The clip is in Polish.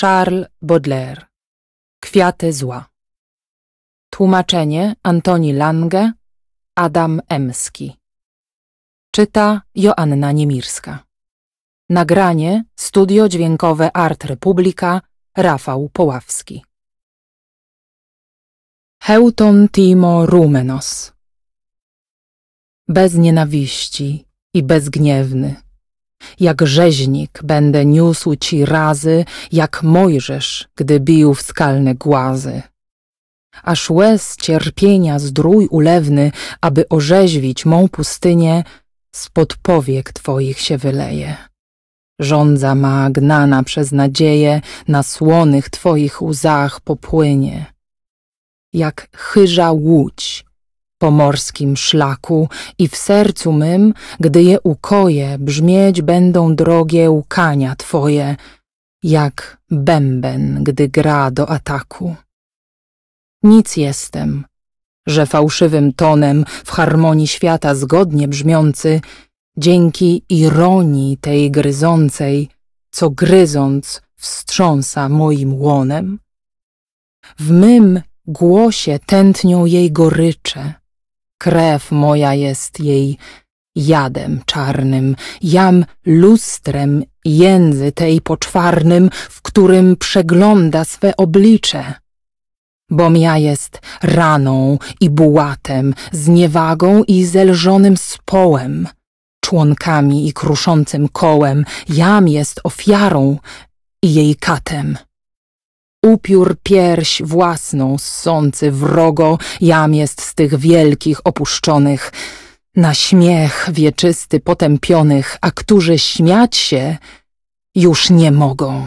Charles Baudelaire. Kwiaty zła. Tłumaczenie Antoni Lange Adam Emski. Czyta Joanna Niemirska. Nagranie Studio Dźwiękowe Art Republika Rafał Poławski. Heuton Timo Rumenos. Bez nienawiści i bezgniewny jak rzeźnik będę niósł ci razy, jak Mojżesz, gdy bił w skalne głazy. Aż łez cierpienia zdrój ulewny, aby orzeźwić mą pustynię, spod powiek twoich się wyleje. Żądza ma gnana przez nadzieję, na słonych twoich łzach popłynie. Jak chyża łódź, po morskim szlaku i w sercu mym, gdy je ukoję, brzmieć będą drogie łkania Twoje, jak bęben, gdy gra do ataku. Nic jestem, że fałszywym tonem w harmonii świata zgodnie brzmiący, dzięki ironii tej gryzącej, co gryząc wstrząsa moim łonem, w mym głosie tętnią jej gorycze, Krew moja jest jej jadem czarnym, jam lustrem jędzy tej poczwarnym, w którym przegląda swe oblicze. Bom ja jest raną i bułatem, zniewagą i zelżonym społem, członkami i kruszącym kołem, jam jest ofiarą i jej katem. Upiór pierś własną ssący wrogo, jam jest z tych wielkich opuszczonych. Na śmiech wieczysty potępionych, a którzy śmiać się już nie mogą.